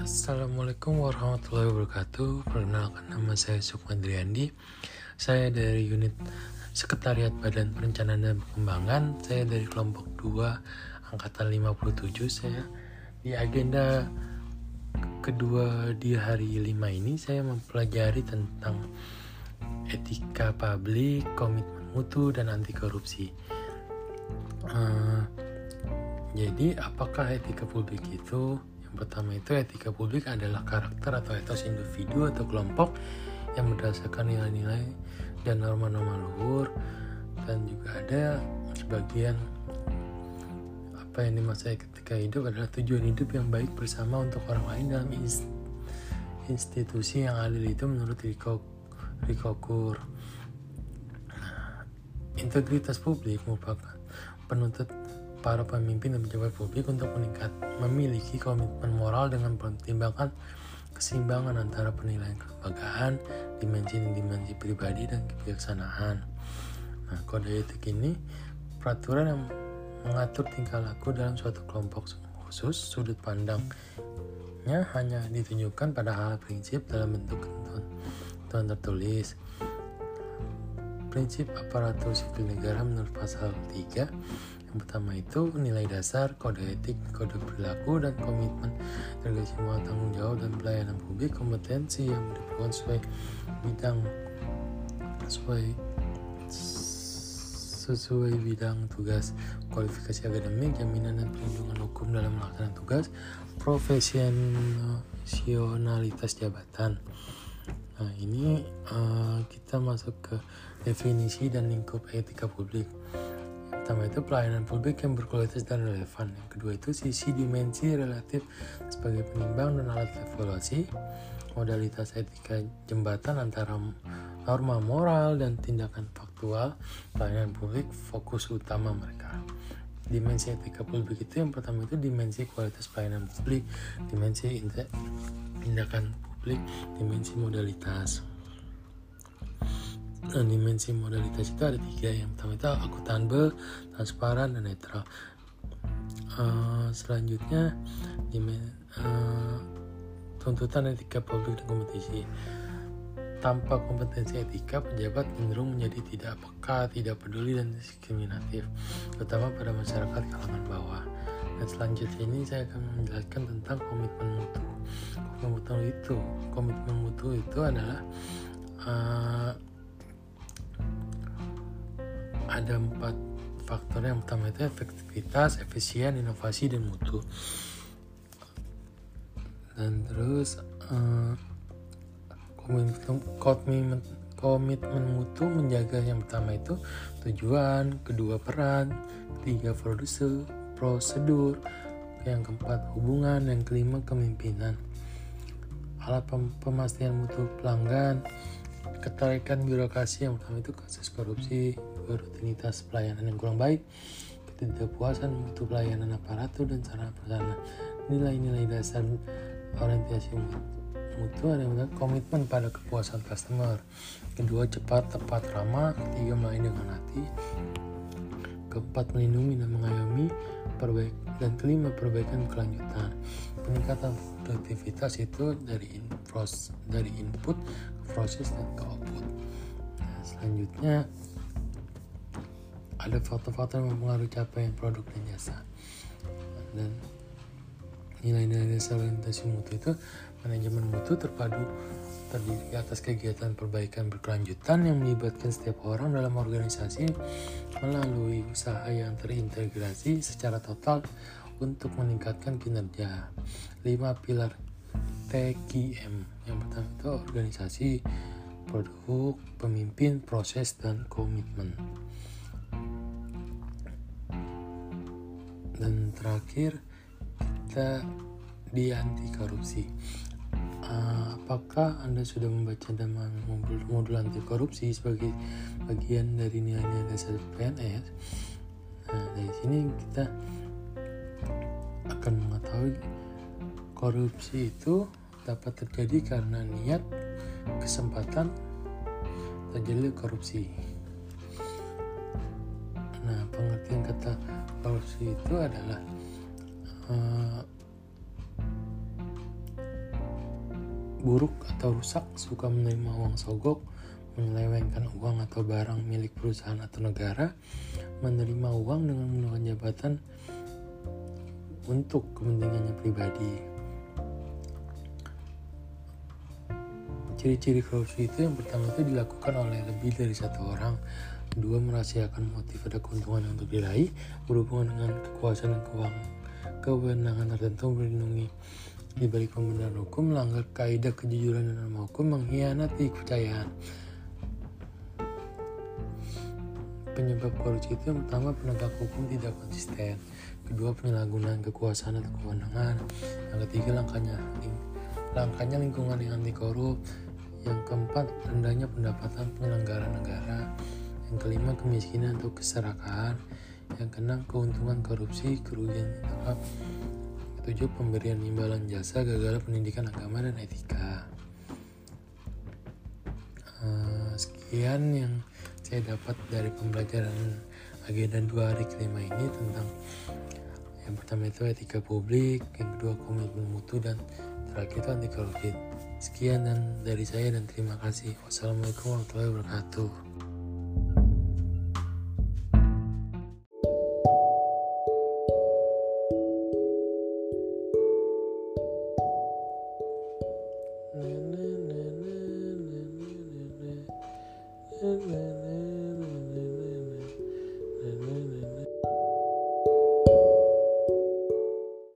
Assalamualaikum warahmatullahi wabarakatuh. Perkenalkan nama saya Sukma Driandi Saya dari unit Sekretariat Badan Perencanaan dan Pengembangan Saya dari kelompok 2 Angkatan 57 Saya di agenda kedua di hari 5 ini Saya mempelajari tentang Etika publik, komitmen mutu, dan anti korupsi uh, Jadi apakah etika publik itu yang pertama itu etika publik adalah karakter atau etos individu atau kelompok yang berdasarkan nilai-nilai dan norma-norma luhur dan juga ada sebagian apa yang dimaksud ketika hidup adalah tujuan hidup yang baik bersama untuk orang lain dalam institusi yang adil itu menurut Riko, Riko Kur. Integritas publik merupakan penuntut para pemimpin dan pejabat publik untuk meningkat memiliki komitmen moral dengan pertimbangan keseimbangan antara penilaian kelembagaan, dimensi-dimensi pribadi dan kebijaksanaan. Nah, kode etik ini peraturan yang mengatur tingkah laku dalam suatu kelompok khusus sudut pandangnya hanya ditunjukkan pada hal prinsip dalam bentuk ketentuan tertulis prinsip aparatur sipil negara menurut pasal 3 yang pertama itu nilai dasar, kode etik, kode perilaku, dan komitmen terkait semua tanggung jawab dan pelayanan publik, kompetensi yang diperlukan sesuai bidang sesuai sesuai bidang tugas, kualifikasi akademik, jaminan dan perlindungan hukum dalam melaksanakan tugas, profesionalitas jabatan. Nah, ini uh, kita masuk ke definisi dan lingkup etika publik pertama itu pelayanan publik yang berkualitas dan relevan. Yang kedua itu sisi dimensi relatif sebagai penimbang dan alat evaluasi. Modalitas etika jembatan antara norma moral dan tindakan faktual pelayanan publik fokus utama mereka. Dimensi etika publik itu yang pertama itu dimensi kualitas pelayanan publik, dimensi tindakan publik, dimensi modalitas dimensi modalitas itu ada tiga yang pertama itu akuntabel transparan dan netral uh, selanjutnya uh, tuntutan etika publik dan kompetisi tanpa kompetensi etika, pejabat cenderung menjadi tidak peka, tidak peduli, dan diskriminatif, terutama pada masyarakat kalangan bawah. Dan selanjutnya ini saya akan menjelaskan tentang komitmen mutu. Komitmen mutu itu, komitmen mutu itu adalah uh, ada empat faktor yang pertama itu efektivitas, efisien, inovasi dan mutu. Dan terus uh, komitmen mutu menjaga yang pertama itu tujuan, kedua peran, ketiga produser, prosedur, yang keempat hubungan, yang kelima kemimpinan. Alat pemastian mutu pelanggan, ketarikan birokrasi yang pertama itu kasus korupsi, rutinitas pelayanan yang kurang baik, ketidakpuasan mutu pelayanan aparatur dan cara persana. Nilai-nilai dasar orientasi mutu adalah komitmen pada kepuasan customer. Kedua, cepat, tepat, ramah. Ketiga, melayani dengan hati. Keempat, melindungi dan mengayomi. Perbaik dan kelima, perbaikan kelanjutan. Peningkatan produktivitas itu dari in, dari input proses dan ke output. Nah, selanjutnya ada faktor-faktor yang mempengaruhi capaian produk dan jasa dan nilai-nilai dasar orientasi mutu itu manajemen mutu terpadu terdiri atas kegiatan perbaikan berkelanjutan yang melibatkan setiap orang dalam organisasi melalui usaha yang terintegrasi secara total untuk meningkatkan kinerja. 5 pilar TKM yang pertama itu organisasi, produk, pemimpin, proses, dan komitmen. dan terakhir kita di anti korupsi uh, apakah anda sudah membaca dalam modul, modul anti korupsi sebagai bagian dari nilai-nilai dasar PNS nah dari sini kita akan mengetahui korupsi itu dapat terjadi karena niat kesempatan terjadi korupsi nah pengertian kata korupsi itu adalah uh, buruk atau rusak, suka menerima uang sogok, menyelewengkan uang atau barang milik perusahaan atau negara, menerima uang dengan menggunakan jabatan untuk kepentingannya pribadi. Ciri-ciri korupsi itu yang pertama itu dilakukan oleh lebih dari satu orang. Kedua, merahasiakan motif ada keuntungan yang untuk diraih berhubungan dengan kekuasaan dan keuangan kewenangan tertentu melindungi di balik hukum, melanggar kaidah kejujuran dan norma hukum, mengkhianati kepercayaan. Penyebab korupsi itu yang pertama penegak hukum tidak konsisten, kedua penyalahgunaan kekuasaan atau kewenangan, yang ketiga langkahnya langkahnya lingkungan yang anti korup, yang keempat rendahnya pendapatan penyelenggara negara, yang kelima kemiskinan atau keserakahan, yang keenam keuntungan korupsi, kerugian ditangkap, ketujuh pemberian imbalan jasa, gagal pendidikan agama dan etika. Uh, sekian yang saya dapat dari pembelajaran agenda dua hari kelima ini tentang yang pertama itu etika publik, yang kedua komitmen mutu dan terakhir itu anti korupsi. Sekian dan dari saya dan terima kasih. Wassalamualaikum warahmatullahi wabarakatuh. Mm-hmm.